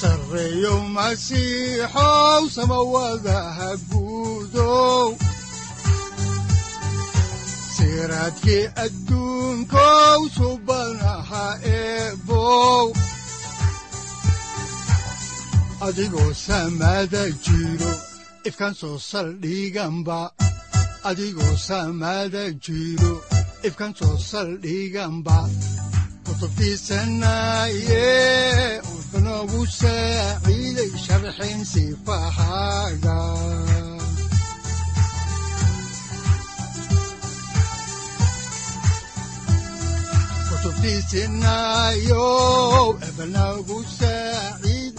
sareyow masiixow samawadaha guudow siraadkii adduunkow subanaha ifkaan soo saldhiganba kutubtiisanaye wuxunogu saaciiday sharxin sifahaaga kutubtiisinayow ebnagu saaciid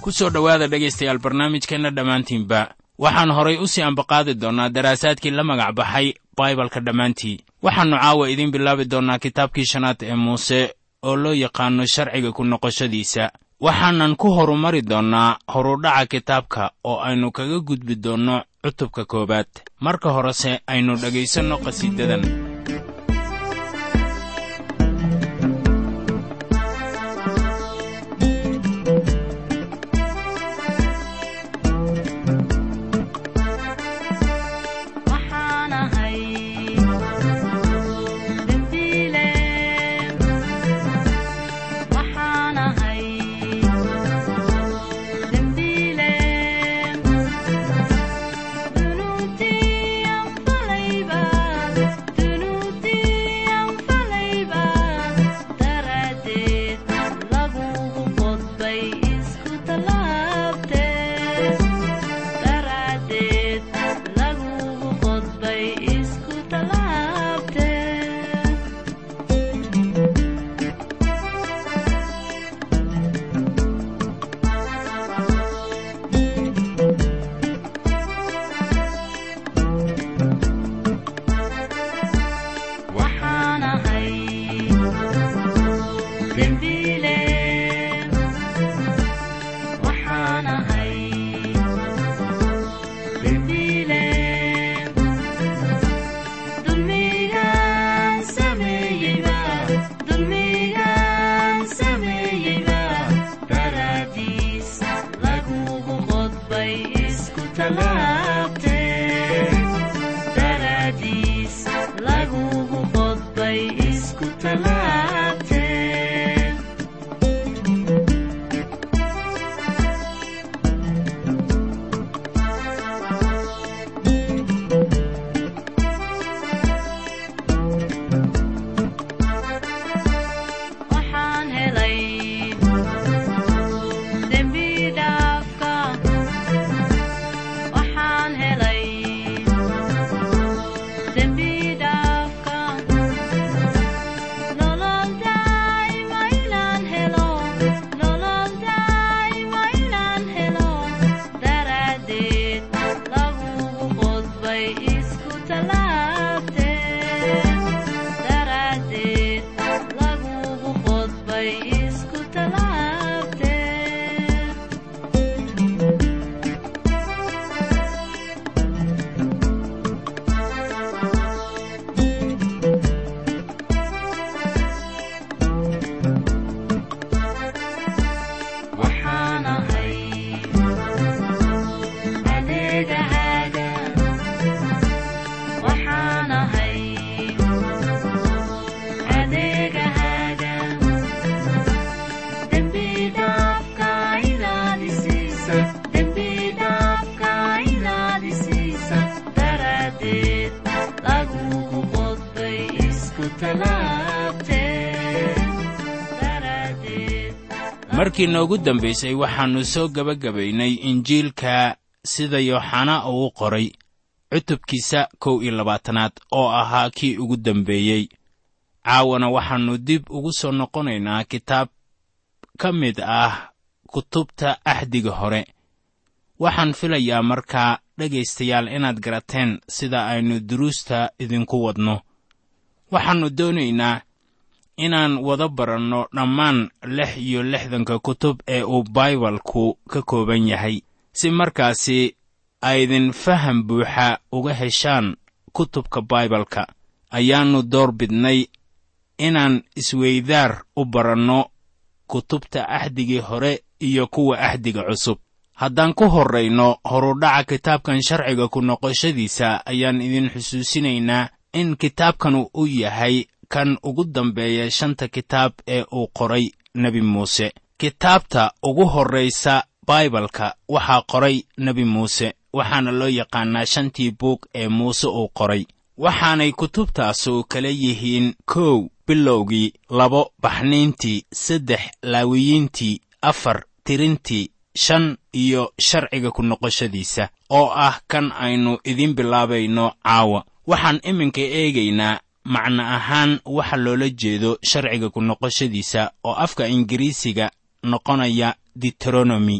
ku soo dhowaada dhegaystayaal barnaamijkeenna dhammaantiinba waxaan horay u sii ambaqaadi doonnaa daraasaadkii la magac baxay baibalka dhammaantii. Waxaannu caawa idiin bilaabi doonnaa kitaabkii shanaad ee muuse oo loo yaqaanno sharciga ku noqoshadiisa. Waxaanan ku horumari doonnaa horudhaca kitaabka oo aynu kaga gudbi doonno cutubka koowaad. Marka horese aynu dhegaysanno qhasiidadan Living markii noogu dambaysay waxaannu soo gebagabaynay injiilka sida yooxanaa uu qoray cutubkiisa kow iyo labaatanaad oo ahaa kii ugu dambeeyey caawana waxaannu dib ugu soo noqonaynaa kitaab ka mid ah kutubta axdiga hore. Waxaan filayaa markaa dhegaystayaal inaad garateen sida aynu duruusta idinku wadno. Waxaannu doonaynaa inaan wada baranno dhammaan lix iyo lixdanka kutub ee uu baibalku ka kooban yahay. Si markaasi aydin faham buuxa uga heshaan kutubka baibalka ayaannu door bidnay inaan isweydaar u baranno kutubta axdigii hore iyo kuwa axdiga cusub. Haddaan ku horrayno horudhaca kitaabkan sharciga ku noqoshadiisa ayaan idin xusuusinaynaa in kitaabkanu u yahay kan ugu dambeeya shanta kitaab ee uu qoray nebi muuse. Kitaabta ugu horraysa baibalka waxaa qoray nebi muuse waxaana loo yaqaannaa shantii buug ee muuse uu qoray. Waxaanay kutubtaasu kala yihiin kow bilowgii labo baxniintii saddex laawiyiintii afar tirintii shan iyo sharciga ku noqoshadiisa oo ah kan aynu idiin bilaabayno caawa. Waxaan iminka eegaynaa macno ahaan waxa loola jeedo sharciga ku noqoshadiisa oo afka ingiriisiga noqonaya deuteronomy.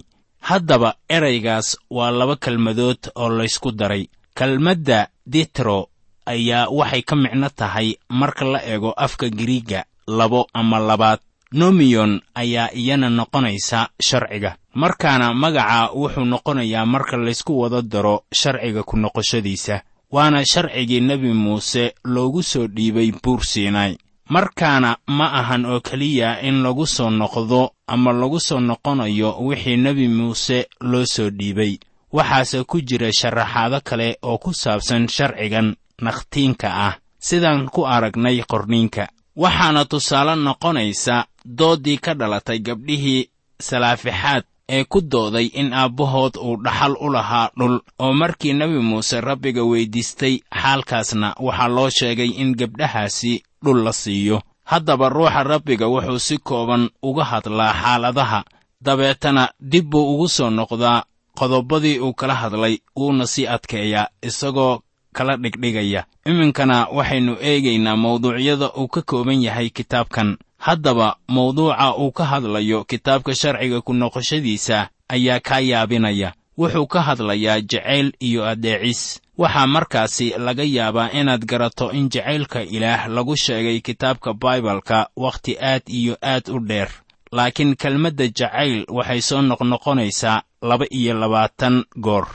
Haddaba eraygaas waa laba kelmadood oo laysku daray. Kelmadda ditro ayaa waxay ka micno tahay marka la eego afka giriigga labo ama labaad. Nomiyon ayaa iyana noqonaysa sharciga markaana magaca wuxuu noqonayaa marka laysku wada daro sharciga ku noqoshadiisa waana sharcigii nebi muuse loogu soo dhiibay buur siinay markaana ma ahan oo keliya in lagu soo noqdo ama lagu soo noqonayo wixii nebi muuse loo soo dhiibay. Waxaase ku jira sharaxaado kale oo ku saabsan sharcigan nakhtiinka ah. Sidaan ku aragnay qorniinka. Waxaana tusaale noqonaysa dooddii ka dhalatay gabdhihii salaafixaad ee ku dooday in aabbahood uu dhaxal u lahaa dhul. Oo markii nebi muuse rabbiga weyddiistay xaalkaasna waxaa loo sheegay in gabdhahaasi dhul la siiyo. Haddaba ruuxa rabbiga wuxuu si kooban uga hadlaa xaaladaha. Dabeetana dib buu ugu soo noqdaa qodobadii uu kala hadlay wuuna sii adkeeyaa isagoo kala dhigdhigaya. Iminkana waxaynu eegaynaa mawduucyada uu ka kooban yahay kitaabkan haddaba mawduuca uu ka hadlayo kitaabka sharciga ku noqoshadiisa ayaa kaa yaabinaya. Wuxuu ka hadlayaa jacayl iyo addeecis waxaa markaasi laga yaabaa inaad garato in jacaylka ilaah lagu sheegay kitaabka baibalka wakhti aad iyo aad u dheer. Laakiin kelmadda jacayl waxay soo noqnoqonaysaa laba iyo labaatan goor.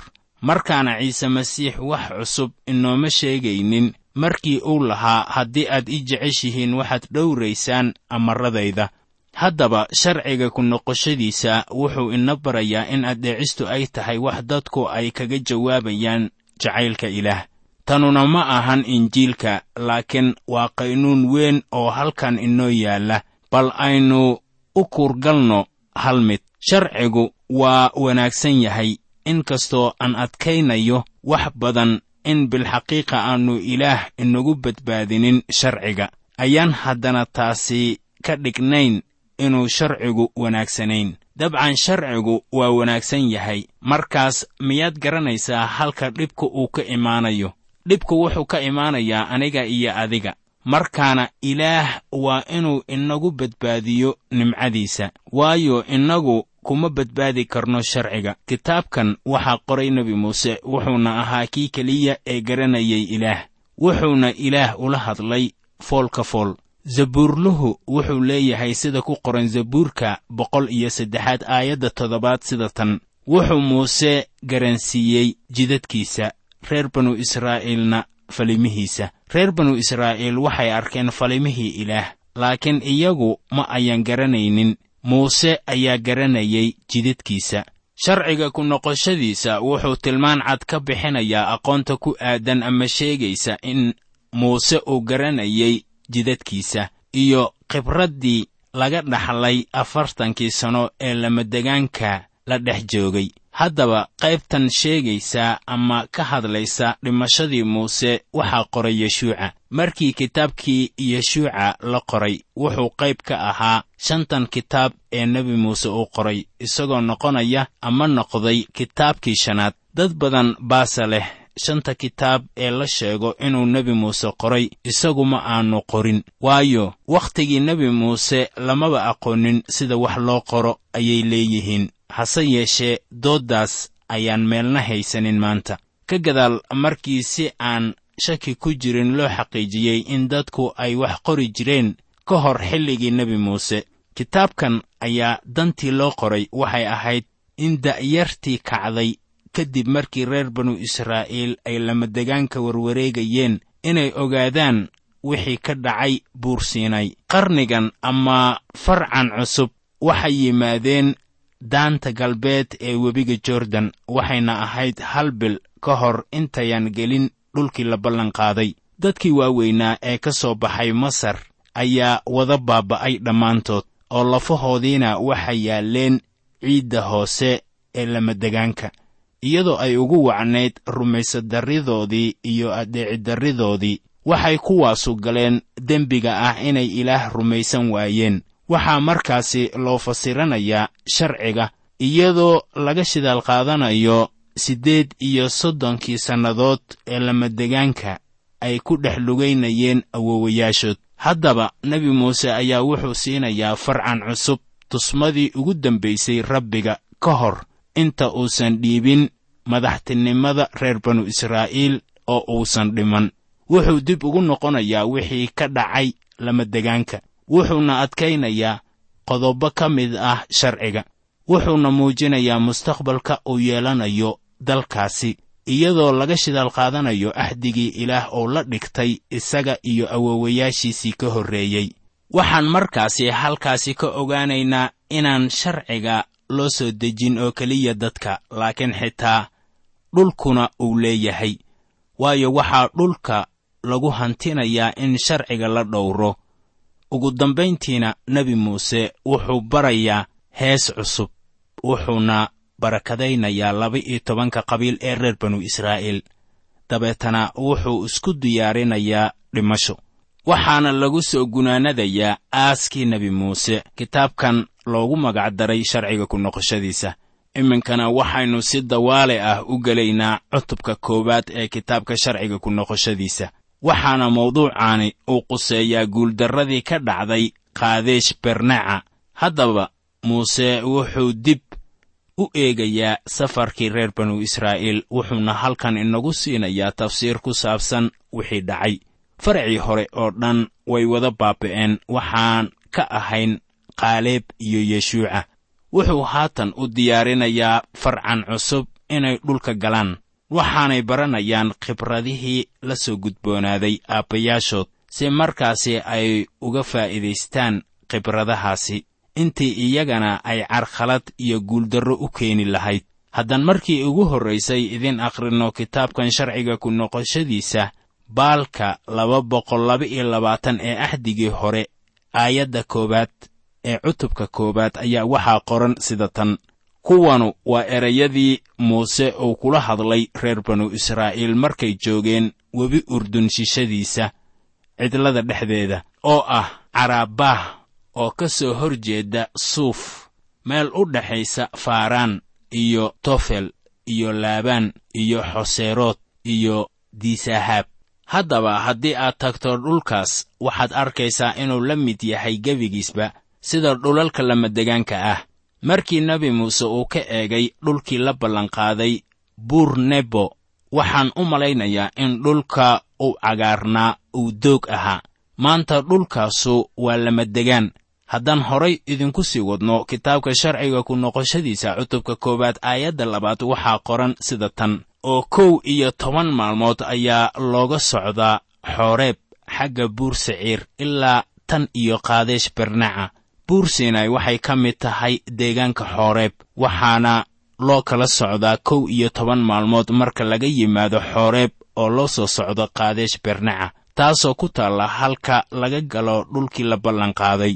Markaana ciise masiix wax cusub inooma sheegaynin markii uu lahaa haddii aad i jeceshihiin waxaad dhowraysaan amarradayda. Haddaba sharciga ku noqoshadiisa wuxuu ina barayaa in addeecistu ay tahay wax dadku ay kaga jawaabayaan jacaylka ilaah. Tanuna ma ahan injiilka laakiin waa qaynuun weyn oo halkan inoo yaalla. Bal aynu u kuurgalno hal mid. Sharcigu waa wanaagsan yahay in kastoo aan adkaynayo wax badan in bilxaqiiqa aannu ilaah inagu badbaadinin sharciga. Ayaan haddana taasi ka dhignayn inuu sharcigu wanaagsanayn. Dabcan sharcigu waa wanaagsan yahay. Markaas miyaad garanaysaa halka dhibka uu ka imaanayo? Dhibku wuxuu ka imaanayaa aniga iyo adiga. Markaana ilaah waa inuu inagu badbaadiyo nimcadiisa. Waayo innagu kuma badbaadi karno sharciga. Kitaabkan waxaa qoray nebi muuse wuxuuna ahaa kii keliya ee garanayay ilaah. Wuxuuna ilaah ula hadlay foolka fool. Zabuurluhu wuxuu leeyahay sida ku qoran zabuurka boqol iyo saddexaad aayadda toddobaad sida tan. Wuxuu muuse garansiiyey jidadkiisa reer banu israa'iilna falimihiisa. Reer banu israa'iil waxay arkeen falimihii ilaah laakiin iyagu ma ayan garanaynin muuse ayaa garanayay jidadkiisa. Sharciga ku noqoshadiisa wuxuu tilmaan cad ka bixinayaa aqoonta ku aadan ama sheegaysa in muuse uu garanayay jidadkiisa iyo khibraddii laga dhaxlay afartankii sanno ee lamadegaanka la dhex joogay haddaba qaybtan sheegaysa ama ka hadlaysa dhimashadii muuse waxaa qoray yeshuuca. Markii kitaabkii yeshuuca la qoray wuxuu qayb ka ahaa shantan kitaab ee nebi muuse uu qoray isagoo noqonaya ama noqday kitaabkii shanaad. Dad badan baase leh shanta kitaab ee la sheego inuu nebi muuse qoray isagu ma aanu qorin. Waayo wakhtigii nebi muuse lamaba aqoonin sida wax loo qoro ayay leeyihiin hase yeeshee dooddaas ayaan meelna haysanin maanta. Ka gadaal markii si aan shaki ku jirin loo xaqiijiyey in dadku ay wax qori jireen ka hor xilligii nebi muuse. Kitaabkan ayaa dantii loo qoray waxay ahayd in da'yartii kacday kadib markii reer banu israa'iil ay lamadegaanka warwareegayeen inay ogaadaan wixii ka dhacay buursiinay qarnigan ama farcan cusub waxay yimaadeen daanta galbeed ee webiga jordan waxayna ahayd hal bil ka hor intayan gelin dhulkii la ballanqaaday dadkii waaweynaa ee ka soo baxay masar ayaa wada baaba'ay dhammaantood oo lafahoodiina waxay yaalleen ciidda hoose ee lamadegaanka iyadoo ay ugu wacnayd rumaysadarridoodii iyo addeecidarridoodii waxay kuwaasu galeen dembiga ah inay ilaah rumaysan waayeen waxaa markaasi loo fasiranayaa sharciga iyadoo laga shidaal qaadanayo siddeed iyo soddonkii sannadood ee lamadegaanka ay ku dhex lugaynayeen awowayaashood haddaba nebi muuse ayaa wuxuu siinayaa farcan cusub tusmadii ugu dambaysay rabbiga ka hor inta uusan dhiibin madaxtinimada reer banu israa'iil oo uusan dhiman. Wuxuu dib ugu noqonayaa wixii ka dhacay lamadegaanka wuxuuna adkaynayaa qodobo ka mid ah sharciga. Wuxuuna muujinayaa mustaqbalka uu yeelanayo dalkaasi iyadoo laga shidaal qaadanayo axdigii ilaah oo la dhigtay isaga iyo awowayaashiisii ka horreeyey. Waxaan markaasi halkaasi ka ogaanaynaa inaan sharciga loo soo dejin oo keliya dadka laakiin xitaa dhulkuna uu leeyahay. Waayo waxaa dhulka lagu hantinayaa in sharciga la dhowro ugu dambayntiina nebi muuse wuxuu barayaa hees cusub wuxuuna barakadaynayaa laba-iyo tobanka qabiil ee reer banu israa'iil. Dabeetana wuxuu isku diyaarinayaa dhimasho. Waxaana lagu soo gunaanadayaa aaskii nebi muuse kitaabkan loogu magacdaray sharciga ku noqoshadiisa. Iminkana waxaynu si dawaale ah u gelaynaa cutubka koowaad ee kitaabka sharciga ku noqoshadiisa waxaana mawduucaani uu quseeyaa guuldarradii ka dhacday kaadeesh bernaca. Haddaba muuse wuxuu dib u eegayaa safarkii reer banu israa'iil wuxuuna halkan inagu siinayaa tafsiir ku saabsan wixii dhacay. Faracii hore oo dhan way wada baaba'een waxaan ka ahayn qaaleeb iyo yeshuuca. Wuxuu haatan u diyaarinayaa farcan cusub inay dhulka galaan waxaanay baranayaan khibradihii la soo gudboonaaday aabbayaashood si markaasi ay uga faa'iidaystaan khibradahaasi intii iyagana ay carkhalad iyo guuldarro u keeni lahayd. Haddaan markii ugu horraysay idin akhrinno kitaabkan sharciga ku noqoshadiisa baalka laba boqol laba iyo labaatan ee axdigii hore aayadda koowaad ee cutubka koowaad ayaa waxaa qoran sida tan kuwanu waa erayadii muuse uu kula hadlay reer banu israa'iil markay joogeen webi urdun shishadiisa cidlada dhexdeeda oo ah caraabbaah oo ka soo hor jeeda suuf meel u dhexaysa faaraan iyo tofel iyo laabaan iyo xoseerood iyo diisahaab haddaba haddii aad tagto dhulkaas waxaad arkaysaa inuu la mid yahay gebigiisba sida dhulalka lamadegaanka ah markii nebi muuse uu ka eegay dhulkii la ballanqaaday buur nebo waxaan u malaynayaa in dhulka uu cagaarnaa uu doog ahaa. Maanta dhulkaasu waa lamadegaan haddaan horay idinku sii wadno kitaabka sharciga ku noqoshadiisa cutubka koowaad aayadda labaad waxaa qoran sida tan. Oo kow iyo toban maalmood ayaa looga socdaa xooreeb xagga buur siciir ilaa tan iyo qaadeesh bernaca buur siinay waxay ka mid tahay deegaanka xooreeb waxaana loo kala socdaa kow iyo toban maalmood marka laga yimaado xooreeb oo loo soo socdo qaadeesh bernaca taasoo ku taalla halka laga galo dhulkii la ballanqaaday.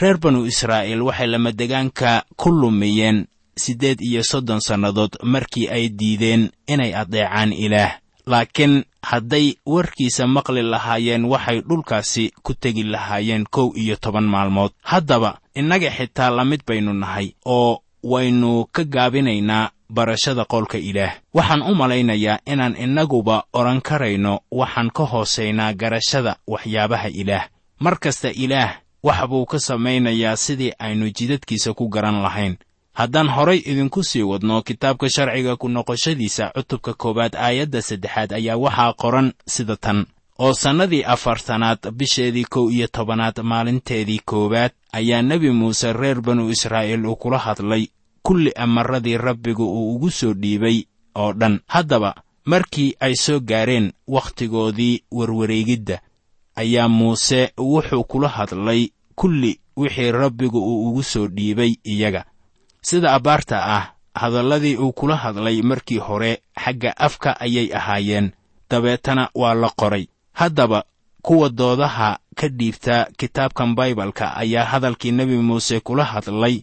Reer banu israa'iil waxay lamadegaanka ku lumiyeen siddeed iyo soddon sannadood markii ay diideen inay adeecaan ilaah laakiin hadday warkiisa maqli lahaayeen waxay dhulkaasi ku tegi lahaayeen kow iyo toban maalmood. Haddaba innaga xitaa la mid baynu nahay oo waynu ka gaabinaynaa barashada qowlka ilaah. Waxaan u malaynayaa inaan innaguba odhan karayno waxaan ka hoosaynaa garashada waxyaabaha ilaah. Mar kasta ilaah wax buu ka samaynayaa sidii aynu jidadkiisa ku garan lahayn haddaan horay idinku sii wadno kitaabka sharciga ku noqoshadiisa cutubka koowaad aayadda saddexaad ayaa waxaa qoran sida tan. Oo sannadii afartanaad bisheedii kow iyo tobanaad maalinteedii koowaad ayaa nebi muuse reer banu israa'iil uu kula hadlay kulli amaradii rabbigu uu ugu soo dhiibay oo dhan. Haddaba markii ay soo gaareen wakhtigoodii warwareegidda ayaa muuse wuxuu kula hadlay kulli wixii rabbigu uu ugu soo dhiibay iyaga sida abbaarta ah hadalladii uu kula hadlay markii hore xagga afka ayay ahaayeen. Dabeetana waa la qoray. Haddaba kuwa doodaha ka dhiibta kitaabkan baibalka ayaa hadalkii nebi muuse kula hadlay.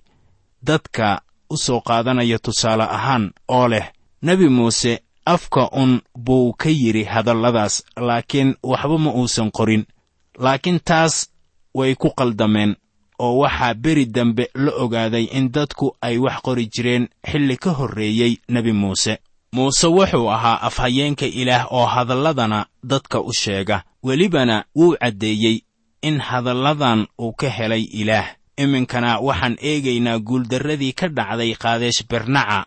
Dadka u soo qaadanaya tusaale ahaan oo leh nebi muuse afka un buu ka yidhi hadalladaas laakiin waxba ma uusan qorin. Laakiin taas way ku qaldameen oo waxaa beri dambe la ogaaday in dadku ay wax qori jireen xilli ka horreeyey nebi muuse. Muuse wuxuu ahaa afhayeenka ilaah oo hadalladana dadka u sheega. Welibana wuu caddeeyey in hadalladan uu ka helay ilaah. Iminkana waxaan eegaynaa guuldarradii ka dhacday qaadeesh bernaca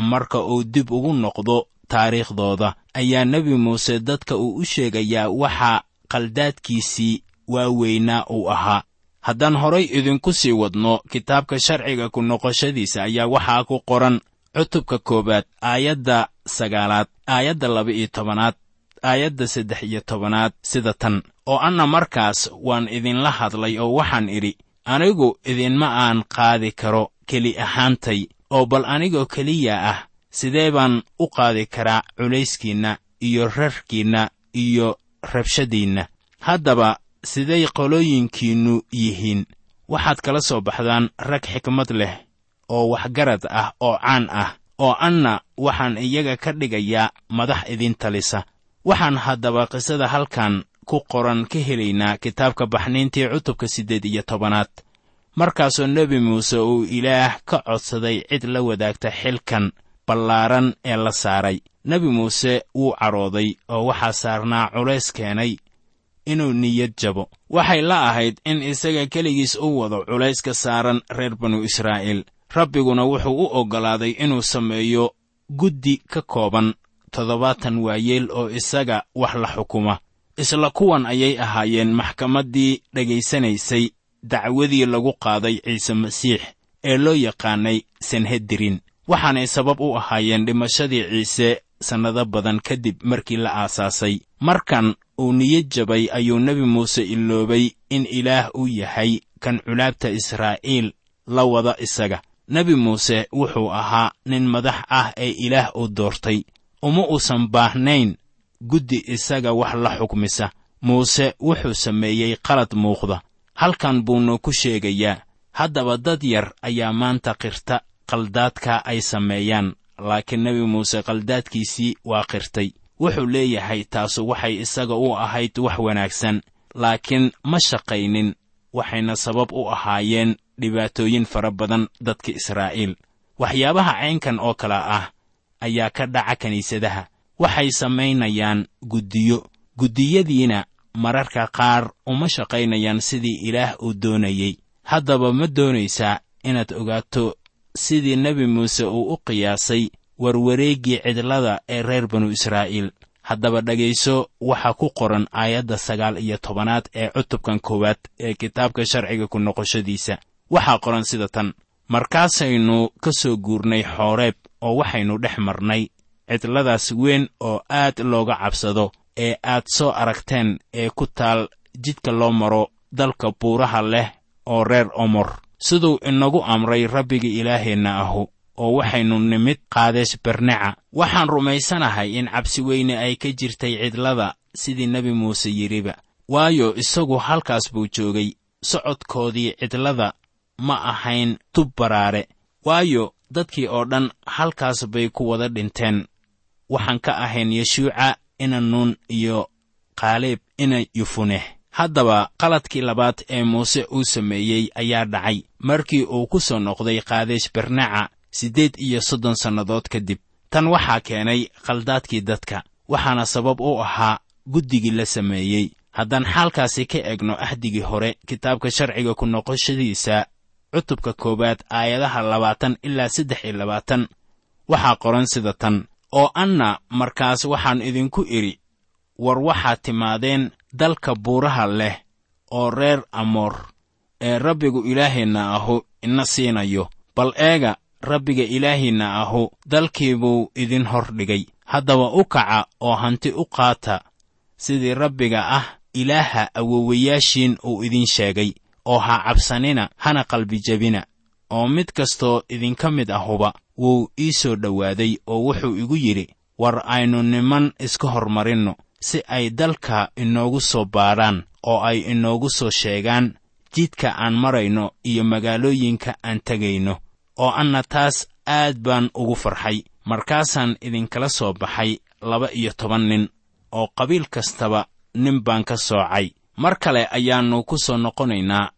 marka uu dib ugu noqdo taariikhdooda ayaa nebi muuse dadka uu u sheegayaa waxaa qaldaadkiisii waaweynaa uu ahaa haddaan horay idinku sii wadno kitaabka sharciga ku noqoshadiisa ayaa waxaa ku qoran cutubka koowaad aayadda sagaalaad aayadda laba-iyo tobanaad aayadda saddex iyo tobanaad sida tan. Oo anna markaas waan idinla hadlay oo waxaan idhi anigu idinma aan qaadi karo keli ahaantay oo bal anigoo keliya ah sidee baan u qaadi karaa culayskiinna iyo rarkiinna iyo rabshadiinna? Haddaba siday qolooyinkiinnu yihiin waxaad kala soo baxdaan rag xikmad leh oo waxgarad ah oo caan ah oo anna waxaan iyaga ka dhigayaa madax idin talisa. Waxaan haddaba qisada halkan ku qoran ka helaynaa kitaabka baxniintii cutubka siddeed iyo tobanaad. Markaasoo nebi muuse uu ilaah ka codsaday cid la wadaagta xilkan ballaaran ee la saaray. Nebi muuse wuu cadhooday oo waxaa saarnaa culays keenay inuu niyad jabo. Waxay la ahayd in isaga keligiis u wado culayska saaran reer banu israa'iil. Rabbiguna wuxuu u oggolaaday inuu sameeyo guddi ka kooban toddobaatan waayeel oo isaga wax la xukuma. Isla kuwan ayay ahaayeen maxkamaddii dhegaysanaysay dacwadii lagu qaaday ciise masiix ee loo yaqaanay sanhedirin waxaanay sabab u ahaayeen dhimashadii ciise sannado badan kadib markii la aasaasay. Markan uu niyad jabay ayuu nebi muuse iloobay in ilaah uu yahay kan culaabta israa'iil la wada isaga. Nebi muuse wuxuu ahaa nin madax ah ee ilaah uu doortay. Uma uusan baahnayn guddi isaga wax la xukmisa. Muuse wuxuu sameeyey qalad muuqda. Halkan buuna ku sheegayaa. Haddaba dad yar ayaa maanta qirta qaldaadka ay sameeyaan laakiin nebi muuse qaldaadkiisii waa qirtay wuxuu leeyahay taasu waxay isaga u ahayd wax wanaagsan laakiin ma shaqaynin waxayna sabab u ahaayeen dhibaatooyin fara badan dadka israa'iil. Waxyaabaha caynkan oo kale ah ayaa ka dhaca kiniisadaha waxay samaynayaan guddiyo. Guddiyadiina mararka qaar uma shaqaynayaan sidii ilaah uu doonayey. Haddaba ma doonaysaa inaad ogaato sidii nebi muuse uu u qiyaasay warwareeggii cidlada ee reer banu israa'iil. Haddaba dhegayso waxaa ku qoran aayadda sagaal iyo tobanaad ee cutubkan koowaad ee kitaabka sharciga ku noqoshadiisa. Waxaa qoran sida tan markaasaynu ka soo guurnay xooreeb oo waxaynu dhex marnay cidladaas weyn oo aad looga cabsado ee aad soo aragteen ee ku taal jidka loo maro dalka buuraha leh oo reer omor. Siduu inagu amray rabbiga ilaaheenna ahu oo waxaynu nimid qaadees berneca waxaan rumaysanahay in cabsi weyne ay ka jirtay cidlada sidii nebi muuse yidhiba. Waayo isagu halkaas buu joogay. Socodkoodii cidlada ma ahayn tub baraare. Waayo dadkii oo dhan halkaas bay ku wada dhinteen. Waxaan ka ahayn yeshuuca ina nuun iyo kaaleeb ina yufuneh. Haddaba qaladkii labaad ee muuse uu sameeyey ayaa dhacay. Markii uu ku soo noqday qaadeesh bernaca siddeed iyo soddon sannadood kadib tan waxaa keenay khaldaadkii dadka waxaana sabab u ahaa guddigii la sameeyey. Haddaan xaalkaasi ka egno ahdigii hore kitaabka sharciga ku noqoshadiisa cutubka koowaad aayadaha labaatan ilaa saddex iyo labaatan waxaa qoran sida tan. Oo anna markaas waxaan idinku idhi war waxaad timaadeen dalka buuraha leh oo reer amoor ee rabbigu ilaaheenna ahu ina siinayo. Bal eega rabbiga ilaahiinna ahu dalkiibuu idin hor dhigay. Haddaba u kaca oo hanti u qaata sidii rabbiga ah ilaaha awowayaashiin uu idin sheegay oo ha cabsanina hana qalbijebina oo mid kastoo idinka mid ahuba wuu ii soo dhowaaday oo wuxuu igu yidhi war aynu niman iska hormarinno si ay dalka inoogu soo baadhaan oo ay inoogu soo sheegaan jidka aan marayno iyo magaalooyinka aan tegayno oo anna taas aad baan ugu farxay. Markaasaan idinkala soo baxay laba iyo toban nin oo qabiil kastaba nin baan ka soocay. Mar kale ayaannu ku soo noqonaynaa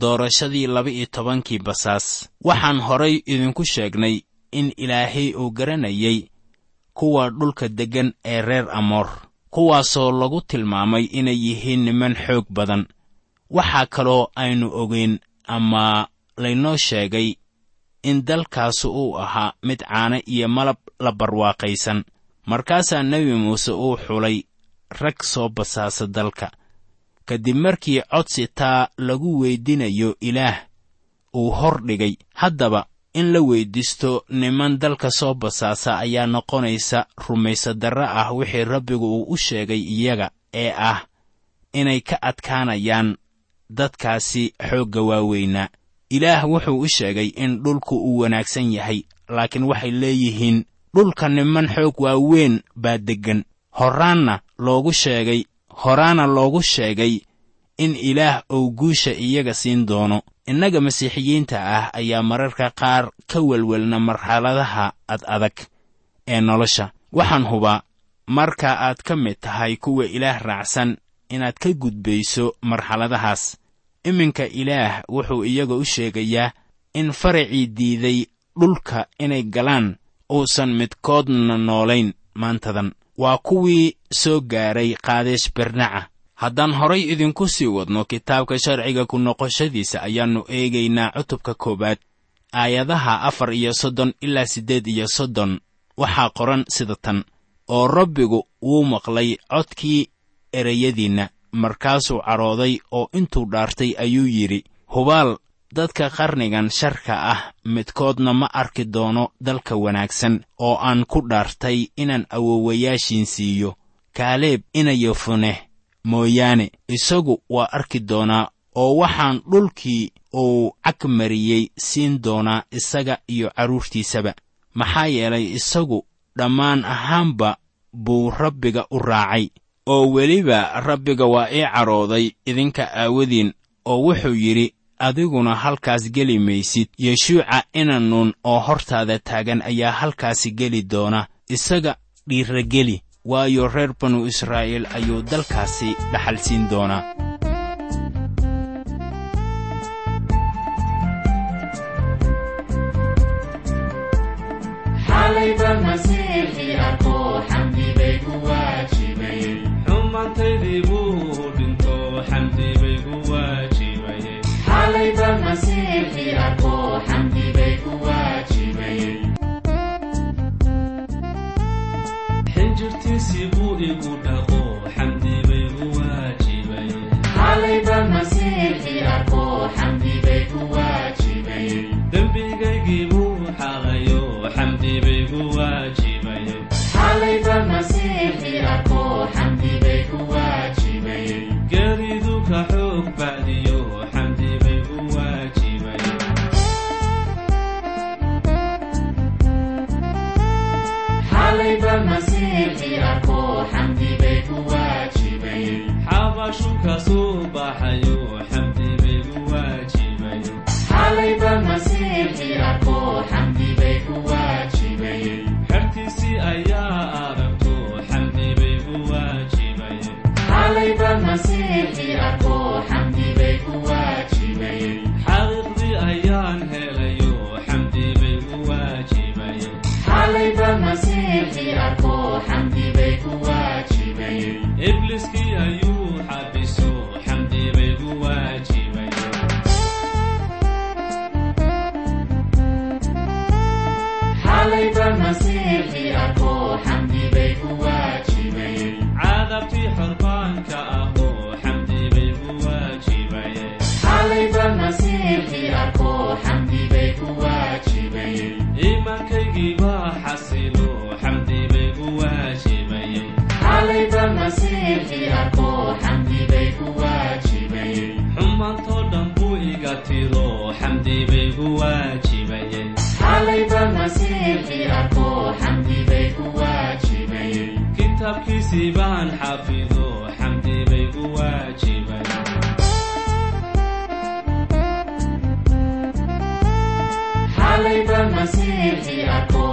doorashadii laba-iyo tobankii basaas. Waxaan horay idinku sheegnay in ilaahay uu garanayay kuwa dhulka deggan ee reer amoor kuwaasoo lagu tilmaamay inay yihiin niman xoog badan. Waxaa kaloo aynu ogeyn ama laynoo sheegay in dalkaasu uu ahaa mid caano iyo malab la barwaaqaysan. Markaasaa nebi muuse uu xulay rag soo basaasa dalka. Kadib markii codsi taa lagu weydinayo ilaah uu hor dhigay. Haddaba in la weyddiisto niman dalka soo basaasa ayaa noqonaysa rumaysadarro ah wixii rabbigu uu u sheegay iyaga ee ah inay ka adkaanayaan dadkaasi xoogga waaweynaa ilaah wuxuu u sheegay in dhulku uu wanaagsan yahay laakiin waxay leeyihiin dhulka niman xoog waaweyn baa deggan. Horaanna loogu sheegay horaana loogu sheegay in ilaah uu guusha iyaga siin doono. Innaga masiixiyiinta ah ayaa mararka qaar ka welwelna marxaladaha ad adag ee nolosha. Waxaan hubaa marka aad ka mid tahay kuwa ilaah raacsan inaad ka gudbayso marxaladahaas iminka ilaah wuxuu iyaga u sheegayaa in faracii diiday dhulka inay galaan uusan midkoodna noolayn maantadan. Waa kuwii soo gaaray qaadeesh bernaca haddaan horay idinku sii wadno kitaabka sharciga ku noqoshadiisa ayaannu eegaynaa cutubka koowaad aayadaha afar iyo soddon ilaa siddeed iyo soddon. Waxaa qoran sida tan. Oo rabbigu wuu maqlay codkii ereyadiinna markaasuu cadhooday oo intuu dhaartay ayuu yidhi hubaal dadka qarnigan sharka ah midkoodna ma arki doono dalka wanaagsan oo aan ku dhaartay inaan awowayaashiin siiyo. Kaaleeb inayofuneh mooyaane isagu waa arki doonaa oo waxaan dhulkii uu cag mariyey siin doonaa isaga iyo carruurtiisaba maxaa yeelay isagu dhammaan ahaanba buu rabbiga u raacay oo weliba rabbiga waa ii cadhooday idinka aawadiin oo wuxuu yidhi adiguna halkaas geli maysid. Yeshuuca inanuun oo hortaada taagan ayaa halkaasi geli doona. Isaga dhiirrageli waayo reer banu israa'iil ayuu dalkaasi dhaxal siin doonaa xumaantaydii buu dhinto xamdi bay gu waajibayeen xinjirtiisii buu igu dhaqo xamdi bay gu waajibayeen dembigaygii ibliski baan ku waajibayeen xalayba masiixi arko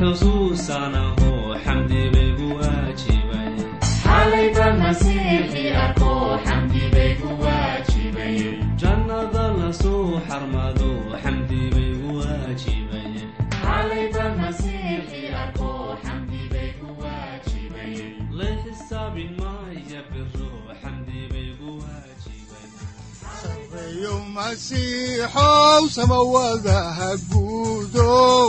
xusuusanaho xamdi bay ku waajibayeen xalayba masiixi arko xamdi bay ku waajibayeen jannada la soo xarmado xamdi bay ku waajibayeen xalayba masiixi arko xamdi bay ku waajibayeen la xisaabi maaya biro xamdi bay ku waajibayeen sareeyo masiixow samawadaha guudow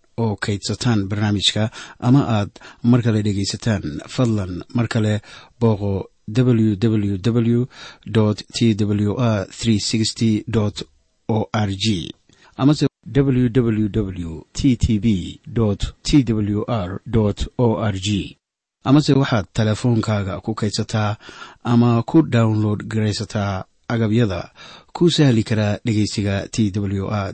oo kaydsataan barnaamijka ama aad mar kale dhegaysataan. Fadlan mar kale booqo www t w r o r g amase www t t b t w r o r g amase waxaad teleefoonkaaga ku kaydsataa ama ku download garaysataa agabyada ku sahli karaa dhegeysiga t w r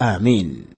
aamiin